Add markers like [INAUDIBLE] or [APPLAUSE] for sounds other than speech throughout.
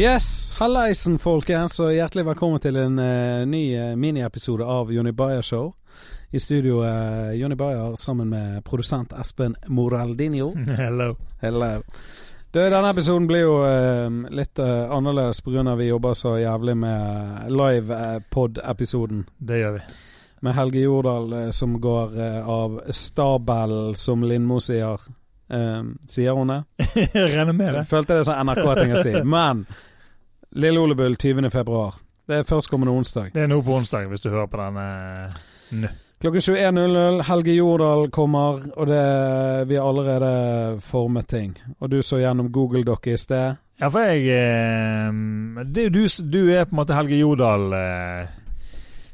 Yes, hallaisen folkens, og hjertelig velkommen til en uh, ny uh, miniepisode av Jonny Bayer Show. I studio uh, Jonny Bayer sammen med produsent Espen Moraldinho. [LAUGHS] Hello. Hello. Du, denne episoden blir jo uh, litt uh, annerledes pga. vi jobber så jævlig med live-pod-episoden. Det gjør vi. Med Helge Jordal som går av stabelen, som Lindmo sier. Um, sier hun det? Jeg [LAUGHS] regner med det. Følte det som NRK-ting å si. [LAUGHS] Men Lille Olebull 20. februar. Det er førstkommende onsdag. Det er nå på onsdag, hvis du hører på denne nå. Klokken 21.00. Helge Jordal kommer, og det, vi har allerede formet ting. Og du så gjennom Google-dokket i sted. Ja, for jeg eh, det, du, du er på en måte Helge Jordal eh,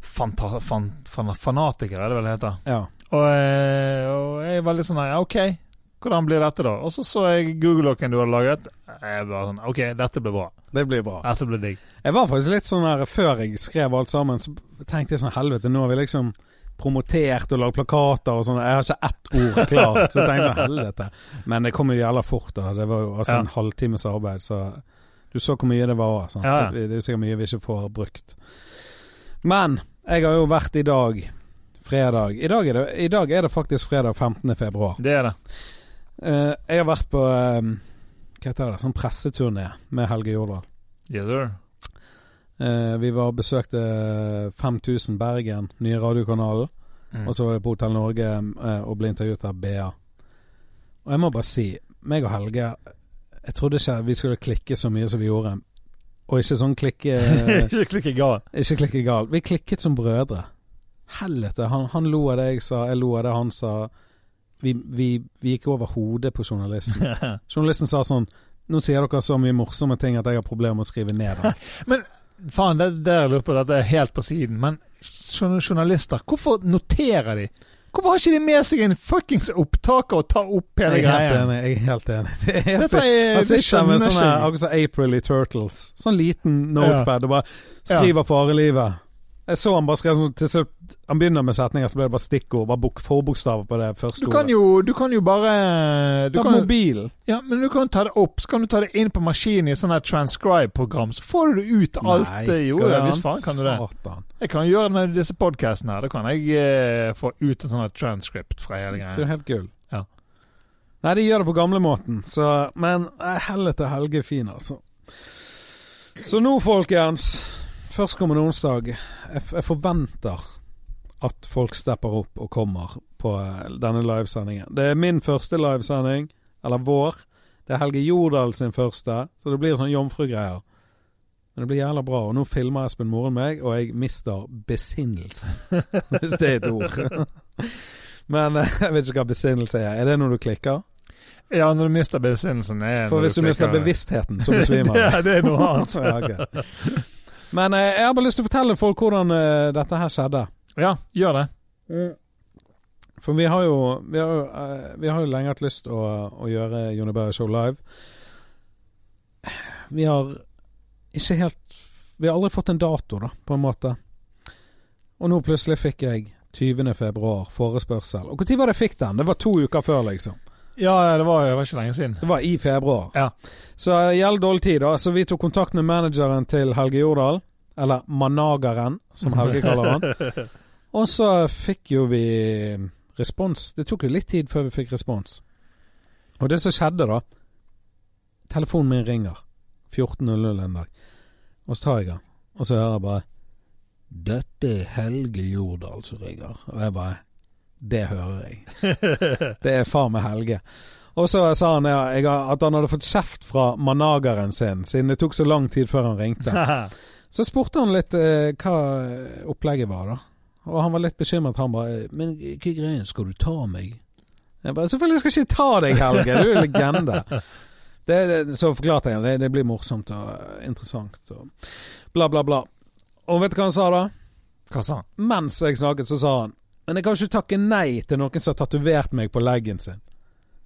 fanta, fan, fan, Fanatiker, er det vel det heter. Ja. Og, eh, og jeg var litt sånn ja, OK, hvordan blir dette, da? Og så så jeg Google-dokken du hadde laget. Jeg bare sånn OK, dette blir bra. Det blir bra. Dette blir digg. Jeg var faktisk litt sånn her Før jeg skrev alt sammen, så tenkte jeg sånn Helvete, nå har vi liksom promotert og lagd plakater og sånn. Jeg har ikke ett ord klart. Så jeg tenkte sånn Helvete. Men det kom jo jævla fort, da. Det var jo altså Ja. en halvtimes arbeid, så du så hvor mye det var. Sånn. Ja. Det, det er jo sikkert mye vi ikke får brukt. Men jeg har jo vært i dag, fredag I dag det, i dag er det faktisk fredag 15. februar. Det er det. Eh, jeg har vært på eh, Hva heter det? Sånn presseturné med Helge Jordal. Yes, sir. Eh, vi var besøkte 5000 Bergen, nye radiokanalen. Mm. Og så var jeg på Hotell Norge uh, og ble intervjuet av BA. Og jeg må bare si, meg og Helge Jeg trodde ikke vi skulle klikke så mye som vi gjorde. Og ikke sånn klikke [LAUGHS] Ikke klikke gal. Ikke klikke galt. Vi klikket som brødre. Helvete. Han, han lo av det jeg sa, jeg lo av det han sa. Vi, vi, vi gikk over hodet på journalisten. [LAUGHS] Journalisten sa sånn Nå sier dere så mye morsomme ting at jeg har problemer med å skrive ned det. [LAUGHS] Men faen, det, der jeg lurer på, dette er helt på siden. Men journalister, hvorfor noterer de? Hvorfor har ikke de med seg en fuckings opptaker og tar opp hele Jeg er helt greia? enig. Jeg er helt enig. Han sitter med sånn April i Turtles. Sånn liten notepad og bare skriver farelivet. Jeg så han bare skrev sånn til slutt Han begynner med setninger, så ble det bare stikkord. Bare bok, forbokstaver på det første Du kan jo, du kan jo bare du Ta kan, mobilen. Ja, men du kan ta det opp, så kan du ta det inn på maskinen i sånn her transcribe-program. Så får du det ut alt det Jo, ja, Hvis visst faen kan du det. Satan. Jeg kan gjøre det med disse podcastene her. Da kan jeg eh, få ut en sånn her transcript fra hele greia. Det er helt gull. Ja. Nei, de gjør det på gamlemåten, så Men eh, helvete, Helge fin, altså. Så nå, folkens. Førstkommende onsdag. Jeg, jeg forventer at folk stepper opp og kommer på eh, denne livesendingen. Det er min første livesending, eller vår. Det er Helge Jordal sin første, så det blir sånn jomfrugreier. Men det blir jævla bra. Og nå filmer Espen Moren meg, og jeg mister besinnelsen. [LAUGHS] Hvis det er et ord. [LAUGHS] Men eh, jeg vet ikke hva besinnelse er. Er det når du klikker? Ja, når du mister besinnelsen er For hvis du mister bevisstheten, så besvimer [LAUGHS] du. er- det er noe annet. ja, ok. Men eh, jeg har bare lyst til å fortelle folk hvordan eh, dette her skjedde. Ja, gjør det. For vi har jo Vi har jo, eh, vi har jo lenge hatt lyst å, å gjøre Jonny Berg Show live. Vi har ikke helt Vi har aldri fått en dato, da, på en måte. Og nå plutselig fikk jeg 20. februar forespørsel. Og når var det jeg fikk den? Det var to uker før, liksom. Ja, det var, det var ikke lenge siden. Det var i februar. Ja. Så det gjelder dårlig tid, da. Så vi tok kontakt med manageren til Helge Jordal. Eller Manageren, som Helge kaller han. [LAUGHS] Og så fikk jo vi respons. Det tok jo litt tid før vi fikk respons. Og det som skjedde, da Telefonen min ringer 14.00 en dag. Og så tar jeg den, og så hører jeg bare 'Dette er Helge Jordal som ringer'. Og jeg bare Det hører jeg. Det er far med Helge. Og så sa han ja, at han hadde fått kjeft fra manageren sin, siden det tok så lang tid før han ringte. [LAUGHS] Så spurte han litt eh, hva opplegget var, da. Og han var litt bekymret. Han bare 'Men hva greien, skal du ta meg?' Jeg bare 'Selvfølgelig skal jeg ikke ta deg, Helge. Du er legende'. Det, det, så forklarte jeg det. Det blir morsomt og eh, interessant og bla, bla, bla. Og vet du hva han sa da? Hva sa han? Mens jeg snakket, så sa han 'Men jeg kan ikke takke nei til noen som har tatovert meg på leggen sin'.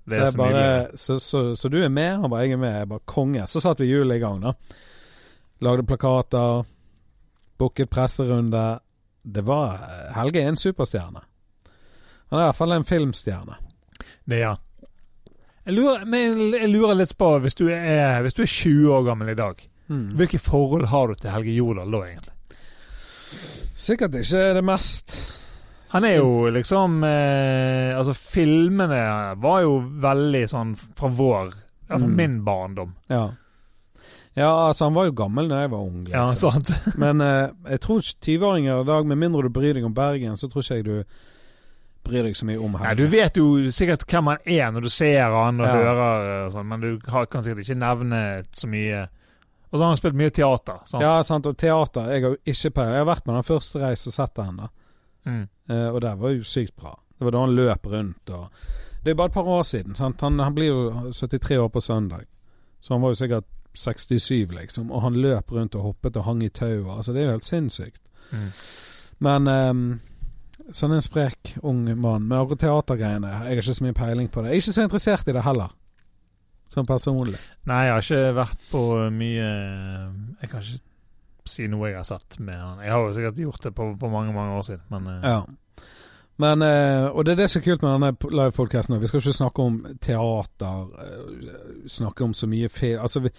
Så, jeg bare, så, så, så du er med? Han bare 'Jeg er med'. Jeg bare 'Konge'. Så satte vi hjulet i gang, da. Lagde plakater. Booket presserunde. Det var Helge er en superstjerne. Han er i hvert fall en filmstjerne. Det, ja. Jeg lurer, men jeg lurer litt på, hvis du, er, hvis du er 20 år gammel i dag, Mm. Hvilke forhold har du til Helge Jordal da, egentlig? Sikkert ikke det mest Han er jo liksom eh, Altså, filmene var jo veldig sånn fra vår Fra Mm. min barndom. Ja. Ja, altså han var jo gammel da jeg var ung. Ja, liksom. sant? [LAUGHS] Men eh, jeg tror ikke 20-åringer i dag, med mindre du bryr deg om Bergen, så tror ikke jeg du bryr deg så mye om Nei, Ja, du vet jo sikkert hvem han er når du ser han og Ja. hører, og sånt, men du har, kan sikkert ikke nevne så mye. Og så har han spilt mye teater. sant? Ja, sant, og teater Jeg har jo ikke peiling. Jeg har vært med den første reis og sett den, da. Mm. Eh, og det var jo sykt bra. Det var da han løp rundt og Det er bare et par år siden. Han, han blir jo 73 år på søndag. Så han var jo sikkert 67, liksom. Og han løp rundt og hoppet og hang i tauet. Altså, det er jo helt sinnssykt. Mm. Men um, sånn en sprek ung mann med akkurat teatergreiene Jeg har ikke så mye peiling på det. Jeg er ikke så interessert i det heller. Sånn personlig. Nei, jeg har ikke vært på mye Jeg kan ikke si noe jeg har sett med han. Jeg har jo sikkert gjort det på, på mange mange år siden, men eh, Ja. Men, eh, og det er det som er kult med denne livepodkasten. Vi skal ikke snakke om teater, eh, snakke om så mye feil Altså, vi,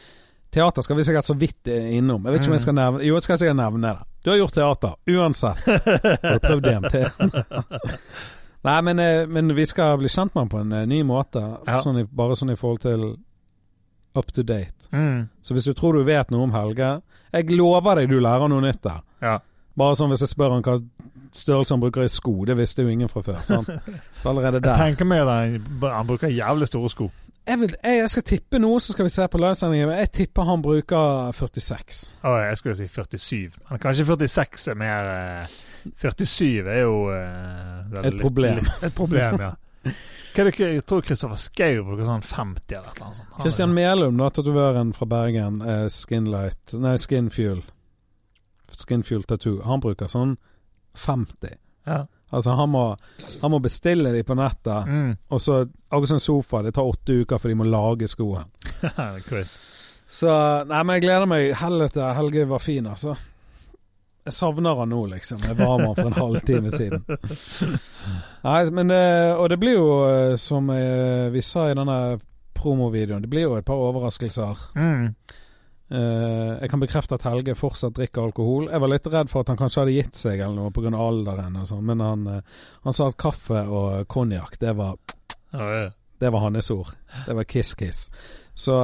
teater skal vi sikkert så vidt eh, innom. Jeg vet ikke om jeg skal nevne Jo, jeg skal sikkert nevne det. Du har gjort teater, uansett. Har du prøvd DMT? [LAUGHS] Nei, men, men vi skal bli kjent med han på en ny måte. Ja. Sånn i, bare sånn i forhold til up to date. mm, Så hvis du tror du vet noe om Helge Jeg lover deg du lærer noe nytt der. Ja. Bare sånn hvis jeg spør han hva størrelse han bruker i sko, det visste jo ingen fra før. Sant? [LAUGHS] Så allerede der. Jeg tenker meg at han, bruker jævlig store sko. Jeg, vil, jeg, skal tippe noe, så skal vi se på livesendingen. Men jeg tipper han bruker 46. Å, jeg skulle si 47. Men kanskje 46 er mer eh, 47 er jo eh, er Et problem. Litt, et problem, ja. [LAUGHS] Hva er det, jeg tror Kristoffer Schou bruker sånn 50 eller noe sånt. Kristian Melum, da, tatovøren fra Bergen, eh, Skinlight Nei, Skinfuel. Skinfuel Tattoo. Han bruker sånn 50. Ja. Altså, han må, han må bestille de på nettet. Mm. Og så, akkurat som sofa, det tar åtte uker for de må lage skoen. [LAUGHS] Så Nei, men jeg gleder meg. Helvete, Helge var fin, altså. Jeg savner han nå, liksom. Jeg var med han for en halvtime siden. Nei, men det, Og det blir jo, eh, som eh, vi sa i denne promovideoen, det blir jo et par overraskelser. Mm. Eh, jeg kan bekrefte at Helge fortsatt drikker alkohol. Jeg var litt redd for at han kanskje hadde gitt seg eller noe pga. alderen, og sånn, men han, eh, han sa at kaffe og konjakk, det var det var hans ord. Det var kiss-kiss. Så,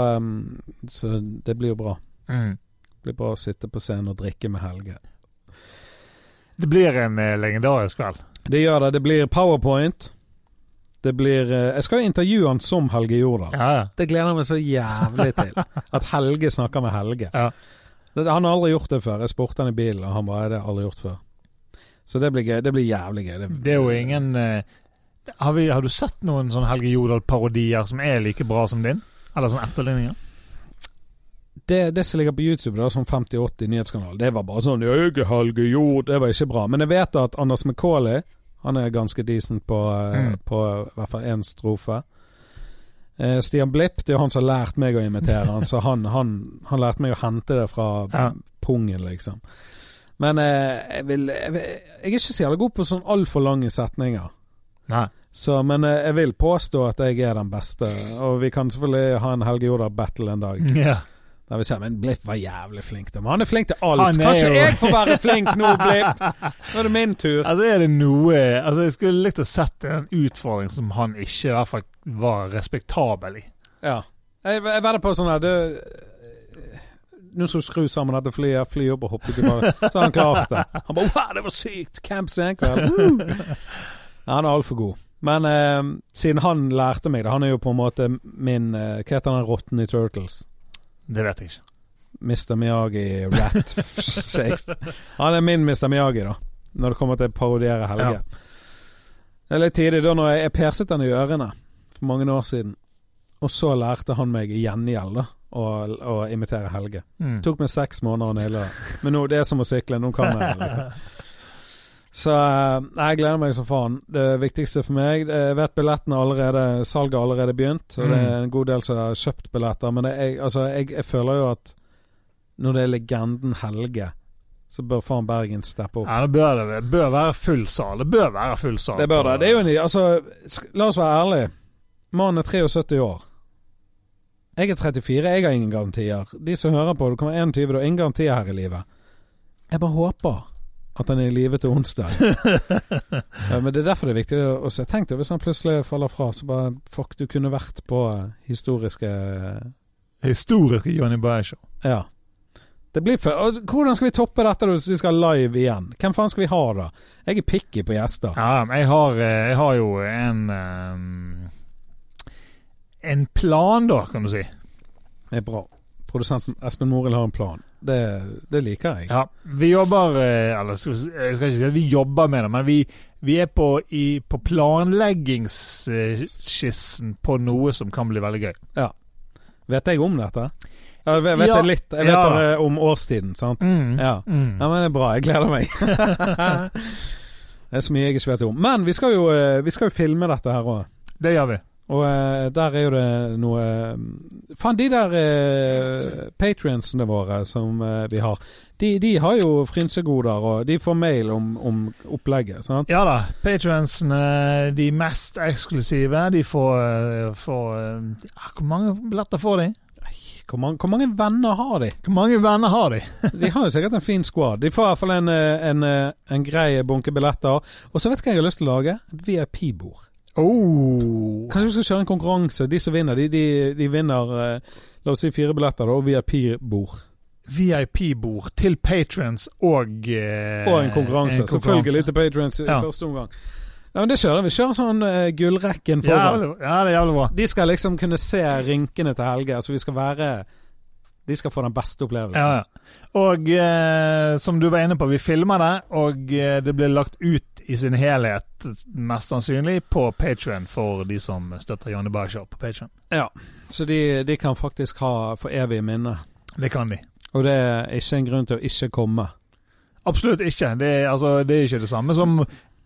så det blir jo bra. Mm. Det blir bra å sitte på scenen og drikke med Helge. Det blir en eh, legendarisk kveld. Det gjør det. Det blir powerpoint. Det blir eh, Jeg skal jo intervjue han som Helge Jordal. Ja, ja. Det gleder jeg meg så jævlig til. At Helge snakker med Helge. Ja. Det, han har aldri gjort det før. Jeg spurte han i bilen, og han bare Det har aldri gjort før. Så det blir gøy. Det blir jævlig gøy. Det er jo ingen uh, har, vi, har du sett noen sånne Helge Jordal-parodier som er like bra som din? Eller sånn etterligninger? Det, det som ligger på YouTube, da, som 50-80 nyhetskanal, det var bare sånn Helge Jord'. Det var ikke bra. Men jeg vet at Anders McCauley Han er ganske decent på, eh, Mm. på i hvert fall én strofe. Eh, Stian Blipp, det er jo han som har lært meg å imitere han, så han, han, han lærte meg å hente det fra Ja. pungen, liksom. Men eh, jeg, vil, jeg, vil, jeg er ikke så jævlig god på sånn altfor lange setninger. Nei. Så, men eh, jeg vil påstå at jeg er den beste. Og vi kan selvfølgelig ha en Helge Jordal-battle en dag. Ja. Der vi ser, men Blipp var jævlig flink Men han er flink til alt. Kanskje jo- jeg får være flink nå, Blipp? Nå er det min tur. Altså er det noe Altså Jeg skulle likt å sett en utfordring som han ikke i hvert fall var respektabel i. Ja. Jeg, jeg vedder på sånn her det, Nå skal du skru sammen dette flyet, fly opp og hoppe tilbake. Så han klart det. Han bare Wow, det var sykt! Camp senkveld. Woo!» Ja, han er altfor god. Men eh, siden han lærte meg det Han er jo på en måte min eh, Hva heter den rotten i Turtles? Det vet jeg ikke. Mr. Miyagi Rat [LAUGHS] Safe. Han er min Mr. Miyagi, da. Når det kommer til å parodiere Helge. Ja. Det er litt tidlig da når jeg, jeg perset han i ørene for mange år siden. Og så lærte han meg i gjengjeld da å, imitere Helge. Mm. Tok meg seks måneder å naile det. Men nå, det er som å sykle. Nå kan jeg. Liksom. [LAUGHS] Så eh, jeg gleder meg som faen. Det viktigste for meg Jeg vet billettene allerede Salget har allerede begynt. Og det er en god del som har kjøpt billetter. Men det, jeg, altså, jeg, jeg føler jo at når det er legenden Helge, så bør faen Bergen steppe opp. Ja, det bør, det bør være full sal. Det bør være full sal. Det bør det. Det er jo en Altså, la oss være ærlige. Mannen er 73 år. Jeg er 34, jeg har ingen garantier. De som hører på, det kommer 21, du har ingen garantier her i livet. Jeg bare håper at han er i live til onsdag. [LAUGHS] ja, men det er derfor det er viktig å se. Tenk deg hvis han plutselig faller fra, så bare Fuck, du kunne vært på eh, historiske Historiske Johnny Bayer-show. Ja. Det blir for, Hvordan skal vi toppe dette hvis vi skal live igjen? Hvem faen skal vi ha, da? Jeg er picky på gjester. Ja, jeg har, eh, jeg har jo en um, En plan, da, kan du si. Det er bra. Produsenten Espen Morild har en plan. Det, det liker jeg. Ja, vi jobber eh, Eller jeg skal ikke si at vi jobber med det, men vi, vi er på, i, på planleggingsskissen på noe som kan bli veldig gøy. Vet jeg om dette? Ja, jeg vet Ja. jeg litt. Jeg vet Ja. bare om årstiden, sant? Ja. Mm. ja, men det er bra. Jeg gleder meg. [LAUGHS] det er så mye jeg ikke vet om. Men vi skal jo, eh, vi skal jo filme dette her òg. Det gjør vi. Og eh, der er jo det noe eh, Faen, de der uh, patrionsene våre som eh, vi har, de, de har jo frynsegoder, og de får mail om, om opplegget. sant? Ja da. Patrionsene, de mest eksklusive, de får, eh, får eh, ja, Hvor mange billetter får de? Hvor mange, hvor mange venner har de? Hvor mange venner har de? [LAUGHS] De har jo sikkert en fin squad. De får i hvert fall en, eh, en, eh, en grei bunke billetter. Og så vet du hva jeg har lyst til å lage? Et VIP-bord. Oh. Kanskje vi skal kjøre en konkurranse. De som vinner, de, de, de vinner eh, la oss si fire billetter da, og VIP-bord. VIP-bord til patrons og eh, Og en konkurranse. Selvfølgelig til patrons i Ja. første omgang. Ja, men Det kjører vi. Kjører sånn uh, gullrekken foran. Ja, det er jævlig bra. De skal liksom kunne se rynkene til Helge. Altså vi skal være De skal få den beste opplevelsen. Ja, ja. Og eh, som du var inne på, vi filmer det, og eh, det blir lagt ut i sin helhet, mest sannsynlig, på Patrion for de som støtter Janne Bayer på på Ja, Så de, de kan faktisk ha for evig minne. Det kan de. Og det er ikke en grunn til å ikke komme. Absolutt ikke. Det er, altså, det er ikke det samme som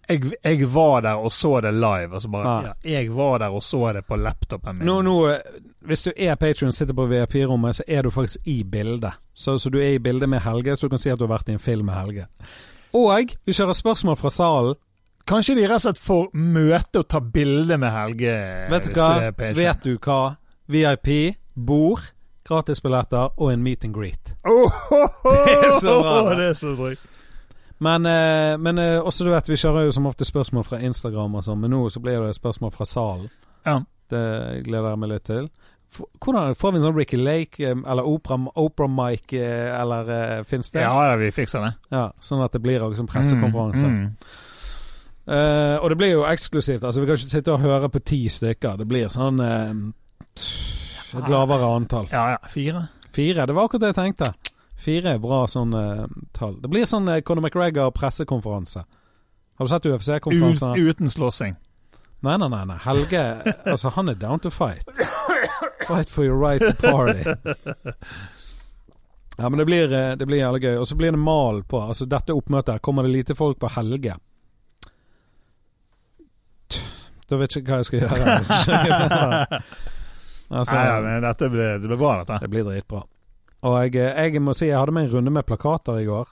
jeg, jeg var der og så det live. Altså bare, Ja. ja, jeg var der og så det på laptopen min. Nå, nå, hvis du er Patrion sitter på VIP-rommet, så er du faktisk i bildet. Så, så du er i bildet med Helge, så du kan si at du har vært i en film med Helge. Og vi kjører spørsmål fra salen. Kanskje de rett og slett får møte og ta bilde med Helge. Vet du hva? Vet du hva? VIP, bord, gratisbilletter og en meet and greet. Oh, [LAUGHS] Det er så bra. Det er så drøyt. Men, eh, men eh, også du vet, vi kjører jo som ofte spørsmål fra Instagram og sånn, men nå så blir det spørsmål fra salen. Ja. Det gleder jeg meg litt til. Hvordan Får vi en sånn Ricky Lake eh, eller Oprah, Oprah Mike, eh, eller uh, fins det? Ja, vi fikser det. Ja, Sånn at det blir også en pressekonferanse. Mm, mm. Uh, og det blir jo eksklusivt. Altså Vi kan ikke sitte og høre på ti stykker. Det blir sånn uh, Et lavere antall. Ja, ja. Fire. Fire. Det var akkurat det jeg tenkte. Fire er bra sånn uh, tall. Det blir sånn Conor McGregor pressekonferanse. Har du sett UFC-konferanse? uten slåssing. Nei, nei, nei, nei. Helge Altså, han er down to fight. Fight for your right to party. Ja, men det blir, eh, det blir jævlig gøy. Og så blir det mal på. Altså, dette oppmøtet her kommer det lite folk på Helge. Da vet jeg ikke hva jeg skal gjøre. det. [LAUGHS] altså, Nei, ja, men dette blir, det blir bra, dette. det blir dritbra. Og jeg, jeg må si jeg hadde med en runde med plakater i går.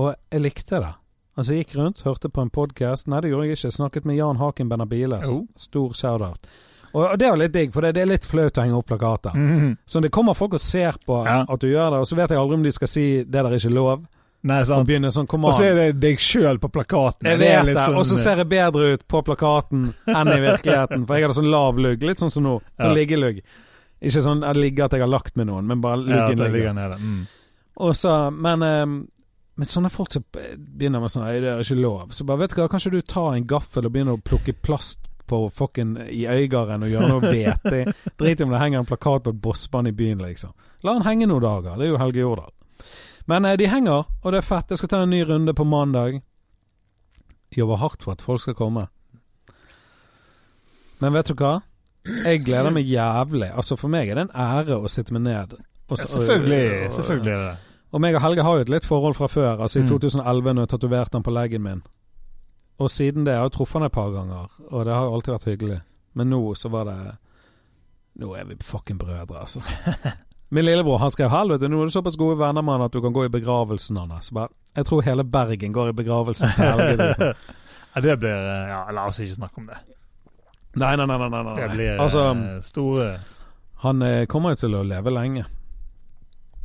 Og jeg likte det. Altså Jeg gikk rundt, hørte på en podkast. Nei, det gjorde jeg ikke. Snakket med Jan Haken Benabiles. Jo. Stor shout-out. Og, og det jo litt digg, for det, det er litt flaut å henge opp plakater. Mhm. Så det kommer folk og ser på Ja. at du gjør det, og så vet jeg aldri om de skal si 'det der er ikke lov'. Nei, sant. Og, sånn Og så er det deg sjøl på plakaten. Jeg er vet det, sånn- og så ser jeg bedre ut på plakaten [LAUGHS] enn i virkeligheten. For jeg hadde sånn lav lugg, litt sånn som nå. Sånn Ja. liggelugg. Ikke sånn at ligger at jeg har lagt med noen, men bare luggen ja, ligger. ligger nede. Mm. Og så, men, eh, men sånne folk som begynner med sånn Nei, det er ikke lov. Så bare, vet du hva, kanskje du tar en gaffel og begynner å plukke plast på fucking i Øygarden og gjøre noe hvete. Drit i om det henger en plakat på et bossband i byen, liksom. La han henge noen dager. Det er jo Helge Jordal. Men eh, de henger, og det er fett. Jeg skal ta en ny runde på mandag. Jobber hardt for at folk skal komme. Men vet du hva? Jeg gleder meg jævlig. Altså For meg er det en ære å sitte meg ned. og Ja, selvfølgelig. selvfølgelig, og- selvfølgelig er det det. Og meg og Helge har jo et litt forhold fra før. Altså I Mm. 2011 når jeg tatoverte han på leggen min. Og siden det jeg har jeg truffet han et par ganger, og det har jo alltid vært hyggelig. Men nå så var det Nå er vi fucking brødre, altså. [LAUGHS] Min lillebror han skrev 'Helvete, nå er du såpass gode venner med han at du kan gå i begravelsen hans'. Jeg tror hele Bergen går i begravelsen til Helge. Liksom. [LAUGHS] Ja, det blir eh, Ja, la oss ikke snakke om det. Nei, nei, nei. nei, nei, nei. Det blir altså, eh, store Han eh, kommer jo til å leve lenge.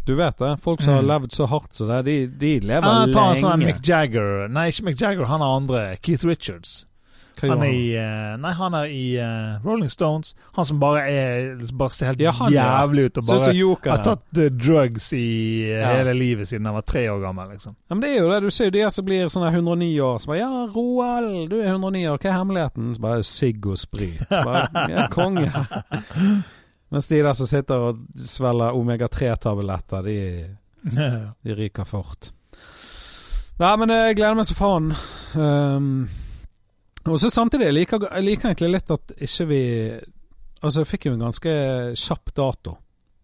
Du vet det. Folk som har Mm. levd så hardt som det, de, de lever lenge. ta en sånn. Mick Jagger Nei, ikke Mick Jagger, han er andre. Keith Richards. Han er i, eh, nei, han er i uh, Rolling Stones. Han som bare er Bare ser helt Ja, han, jævlig ut og bare har tatt uh, drugs i uh, Ja. hele livet siden han var tre år gammel. liksom Ja, men det er jo det. Du ser jo de som blir sånne 109 år. Så bare, ja, Roald, du er 109 år. Hva er hemmeligheten? Så bare sigg og sprit. Så bare, ja, konge. [LAUGHS] Mens de der som sitter og svelger omega-3-tabletter, de, [LAUGHS] de ryker fort. Nei, men jeg gleder meg så faen. Um, og så samtidig jeg liker jeg liker egentlig litt at ikke vi Altså, jeg fikk jo en ganske kjapp dato.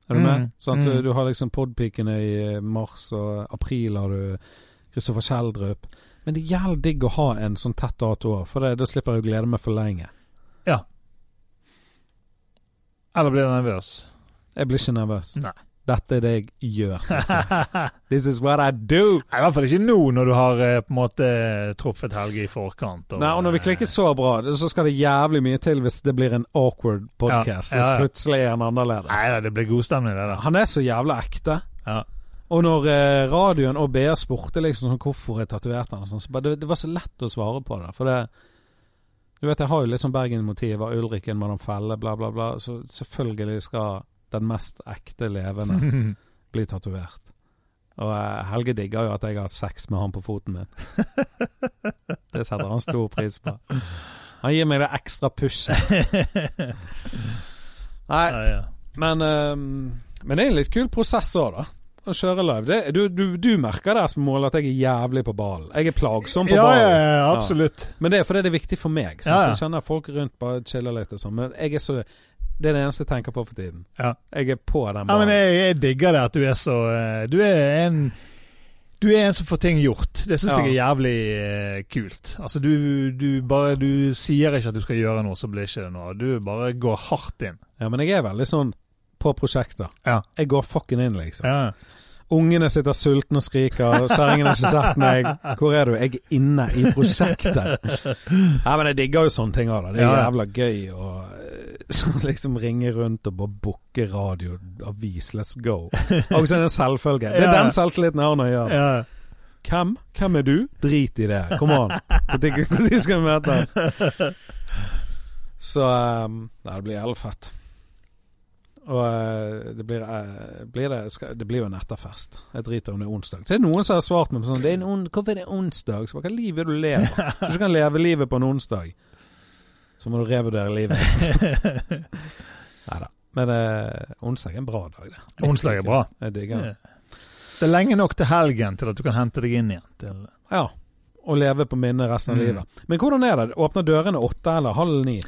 Er du Mm, med? Sånn mm. du, du har liksom podpikene i mars, og april har du Kristoffer Kjeldrup. Men det er jævlig digg å ha en sånn tett dato òg, for da slipper jeg å glede meg for lenge. Eller blir du nervøs? Jeg blir ikke nervøs. Nei. Dette er det jeg gjør. [LAUGHS] This is what I do. Nei, I hvert fall ikke nå, når du har eh, på en måte truffet Helge i forkant. Nei, og når vi klikker så bra, så skal det jævlig mye til hvis det blir en awkward podcast. Ja, ja, ja. Hvis plutselig er han annerledes. Nei, det blir god stemning, det der. Han er så jævla ekte. Ja. Og når eh, radioen og BA spurte liksom sånn hvorfor jeg tatoverte han, og sånn, så bare, det, det var så lett å svare på det. For det Du vet, jeg har jo litt sånn Bergen-motiv av Ulriken, Madam Felle, bla, bla, bla. Så selvfølgelig skal den mest ekte levende [LAUGHS] bli tatovert. Og eh, Helge digger jo at jeg har hatt sex med han på foten min. [LAUGHS] det setter han stor pris på. Han gir meg det ekstra pushet. [LAUGHS] Nei, men, ehm, men det er en litt kul prosess òg, da. Å kjøre live. Det, du, du, du merker det som mål at jeg er jævlig på ballen. Jeg er plagsom på Ja, ja, ballen. ja, absolutt. Men det er fordi det er viktig for meg. Ja, ja. Jeg kjenner folk rundt bare chiller litt og sånn. Men jeg er så Det er det eneste jeg tenker på for tiden. Ja. Jeg er på den Ja, men jeg, jeg digger det at du er så eh, Du er en du er en som får ting gjort. Det syns Ja. jeg er jævlig eh, kult. Altså, du, du bare Du sier ikke at du skal gjøre noe, så blir ikke det noe. Du bare går hardt inn. Ja, men jeg er veldig sånn på prosjekter. Ja. Jeg går fucking inn, liksom. Ja. Ungene sitter sultne og skriker, og kjerringen har ikke sett meg. Hvor er du? Jeg er inne i prosjektet. Ja, men jeg digger jo sånne ting òg, da. Det er jævla gøy å eh, [LAUGHS] liksom ringe rundt og bare booke radio, avis, let's go. Og så er det en selvfølge. Det er den selvtilliten jeg har når jeg gjør det. Hvem? Hvem er du? Drit i det. Kom an. Når skal vi møtes? Så um, Nei, det blir jævlig fett. Og eh, det blir, eh, blir det, skal, det blir jo en etterfest. Jeg driter om det er onsdag. Det er noen som har svart meg sånn det er en on, Hvorfor er det onsdag? Så, Hva liv er du lever? [LAUGHS] Hvis du kan leve livet på en onsdag, så må du revurdere livet ditt. [LAUGHS] Nei da. Men eh, onsdag er en bra dag, det. Onsdag er bra. Jeg digger det. Det er lenge nok til helgen til at du kan hente deg inn igjen. Til Ja. Og leve på minnet resten av Mm. livet. Men hvordan er det? Åpner dørene åtte eller halv ni?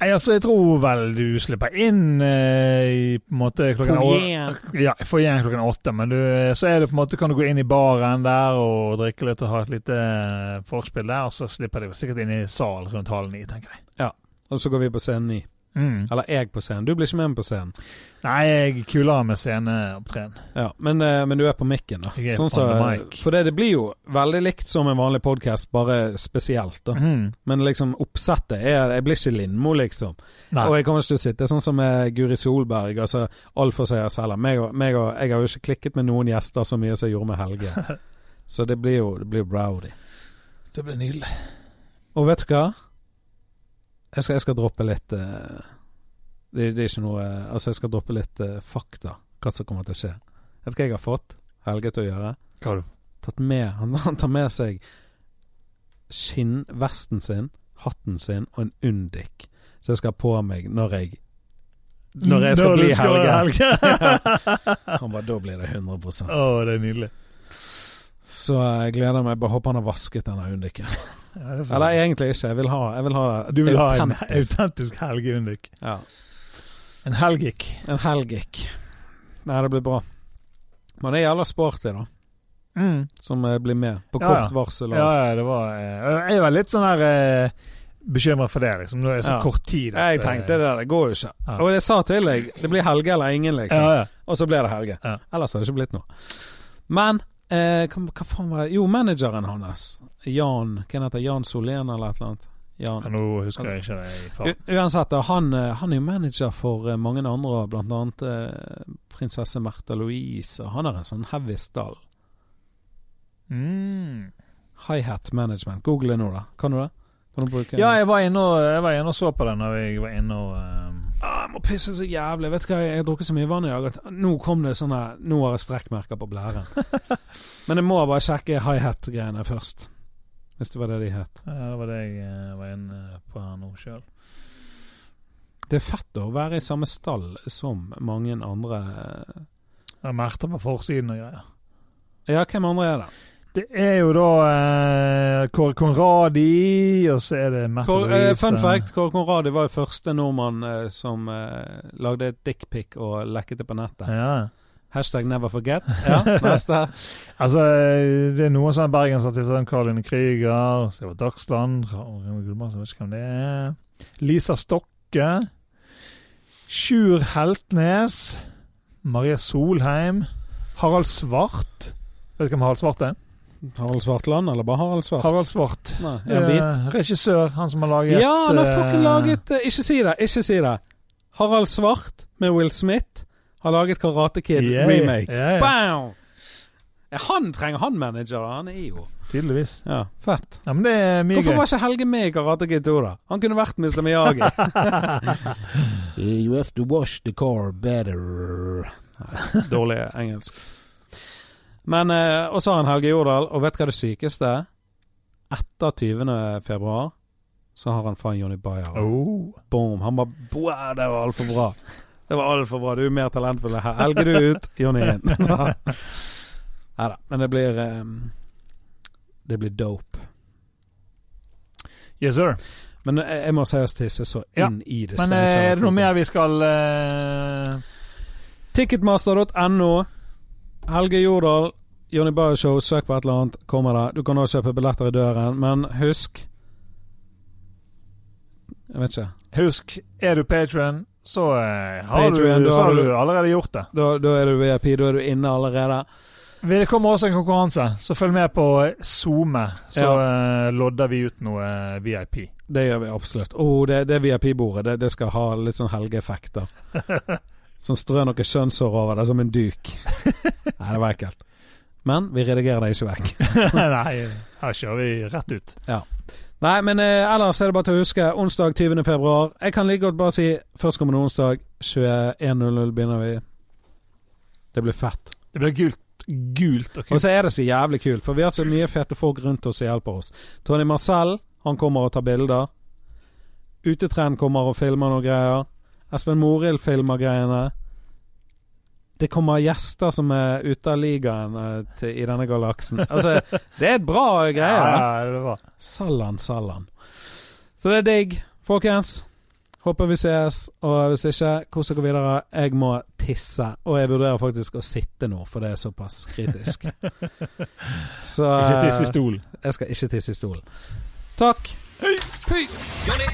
Nei, altså, jeg tror vel du slipper inn eh, i på en måte klokken. Ja, foyeren klokken åtte, men du, så er det på en måte kan du gå inn i baren der og drikke litt og ha et lite eh, forspill der, og så slipper de sikkert inn i sal rundt halv ni, tenker jeg. Ja, Og så går vi på scenen ni. Mm. Eller jeg på scenen. Du blir ikke med meg på scenen. Nei, jeg er kulere med sceneopptreden. Ja, men, eh, men du er på mikken, da. Jeg er Sånn on så- mic. for det, det blir jo veldig likt som en vanlig podkast, bare spesielt. da Mm. Men liksom oppsettet er Jeg blir ikke Lindmo, liksom. Nei. Og jeg kommer ikke til å sitte sånn som med Guri Solberg. Altså Alt for seg selv. Meg og, meg og, jeg har jo ikke klikket med noen gjester så mye som jeg gjorde med Helge. [LAUGHS] Så det blir jo det blir browdy. Det blir nydelig. Og vet du hva? Jeg skal, jeg skal droppe litt uh, det, det er ikke noe eh, Altså, jeg skal droppe litt uh, fakta. Hva som kommer til å skje. Vet du hva jeg har fått Helge til å gjøre? Hva har du? Tatt med Han, han tar med seg skinnvesten sin, hatten sin og en Undik. Så jeg skal ha på meg når jeg Når jeg skal Når bli skal Helge. Helge. [LAUGHS] [LAUGHS] Han bare Da blir det 100% Å, det er nydelig. Så jeg gleder meg. Bare håper han har vasket denne Undiken. Ja, det er Eller egentlig ikke. Jeg vil ha, jeg vil ha du vil ha en autentisk. helgeundik? Helge Undik. Ja. En helgik. En helgik. Nei, det blir bra. Men det er jævla sporty, da. Mm. Som eh, blir med på kort ja. varsel. Og, Ja, ja, det var eh, Jeg var litt sånn her eh, bekymret for det, liksom. Nå er det så Ja. kort tid. Jeg tenkte det der, det går jo ikke. Ja. Og jeg sa til deg det blir Helge eller ingen, liksom. Ja, ja. Og så ble det Helge. Ja. Ellers har det ikke blitt noe. Men eh, hva, hva faen var det Jo, manageren hans, Jan Hva heter? Jan Solén eller et eller annet? Jan. Nå husker jeg ikke det. U uansett, han, eh, han er jo manager for eh, mange andre, blant annet eh, prinsesse Märtha Louise. Og han har en sånn heavy stall. Mm. High-hat management. Google det nå, da. Kan du det? Kan du bruke Ja, jeg var, inne og, jeg var inne og så på det når jeg var inne og ah, Jeg må pisse så jævlig. Vet du hva, jeg har drukket så mye vann i dag at nå kom det sånne Nå har jeg strekkmerker på blæren. [LAUGHS] Men jeg må bare sjekke high-hat-greiene først. Hvis det var det de het. ja, Det var det jeg eh, var inne på her nå sjøl. Det er fett å være i samme stall som mange andre Det er merter på forsiden og greier. Ja, hvem andre er det? Det er jo da eh, Kåre Conradi, og så er det Märtha Louise. eh, fun fact, Kåre Conradi var jo første nordmann eh, som eh, lagde et dickpic og lekket det på nettet. Ja. Hashtag never forget. Ja, neste. [LAUGHS] Altså, det er noen sånne bergensartister, som Karoline Krüger, Sivert Dagsland Jeg vet ikke hvem det er. Lisa Stokke. Sjur Heltnes. Maria Solheim. Harald Svart. Vet du hvem Harald Svart er? Harald Svartland, eller bare Harald Svart? Harald Svart. Nei, er? Eh, regissør, han som har laget Ja, han har fucking eh, laget eh, Ikke si det, ikke si det. Harald Svart med Will Smith har laget Karate Kid yeah, remake. Yeah, Bam! Han trenger han manager. Han er jo tydeligvis. Ja, fett. Ja, men det er mye Hvorfor var ikke Helge med i Karate Kid 2, da? Han kunne vært Mr. Miyagi. [LAUGHS] you have to wash the car better. Dårlig engelsk. Men eh, Og så har han Helge Jordal, og vet du hva det sykeste er? Etter 20. februar så har han faen Johnny Bayer. Oh. Boom. Han bare Wow, det var altfor bra. Det var altfor bra. Du er mer talentfull her. Helge du ut, Johnny inn. Nei da. Men det blir um, Det blir dope. Yes, sir. Men jeg, jeg må seriøst tisse så Ja, inn i det. Men eh, er det noe mer vi skal uh... Ticketmaster.no. Helge Jordal, Jonny Bayer Show, søk på et eller annet, kommer det. Du kan også kjøpe billetter i døren, men husk Jeg vet ikke. Husk, er du patron, så, eh, har, Patreon, du, så har du- du allerede gjort det. Da, da er du VIP, da er du inne allerede. Det kommer også en konkurranse, så følg med på SoMe. Så ja. lodder vi ut noe eh, VIP. Det gjør vi absolutt. Oh, det, det VIP-bordet det, det skal ha litt sånn helgeeffekter. [LAUGHS] Som strør noe skjønnshår over deg som en duk. [LAUGHS] Nei, det var ekkelt. Men vi redigerer det ikke vekk. [LAUGHS] Nei, her kjører vi rett ut. Nei, men eh, ellers er det bare til å huske onsdag 20. februar. Jeg kan like godt bare si førstkommende onsdag 21.00 begynner vi. Det blir fett. Det blir gult, gult og Og så er det så jævlig kult, for vi har så mye fete folk rundt oss som hjelper oss. Tony Marcel, han kommer og tar bilder. Utetrend kommer og filmer noen greier. Espen Morild filmer greiene. Det kommer gjester som er ute av ligaen eh, til, i denne galaksen. Altså, [LAUGHS] det er et bra greie. Ja, det var. Sallan, sallan. Så det er digg, folkens. Håper vi ses. Og hvis ikke, kos dere videre. Jeg må tisse. Og jeg vurderer faktisk å sitte nå, for det er såpass kritisk. [LAUGHS] Så Ikke tisse i stol. Jeg skal ikke tisse i stolen. Takk. Peace. Johnny.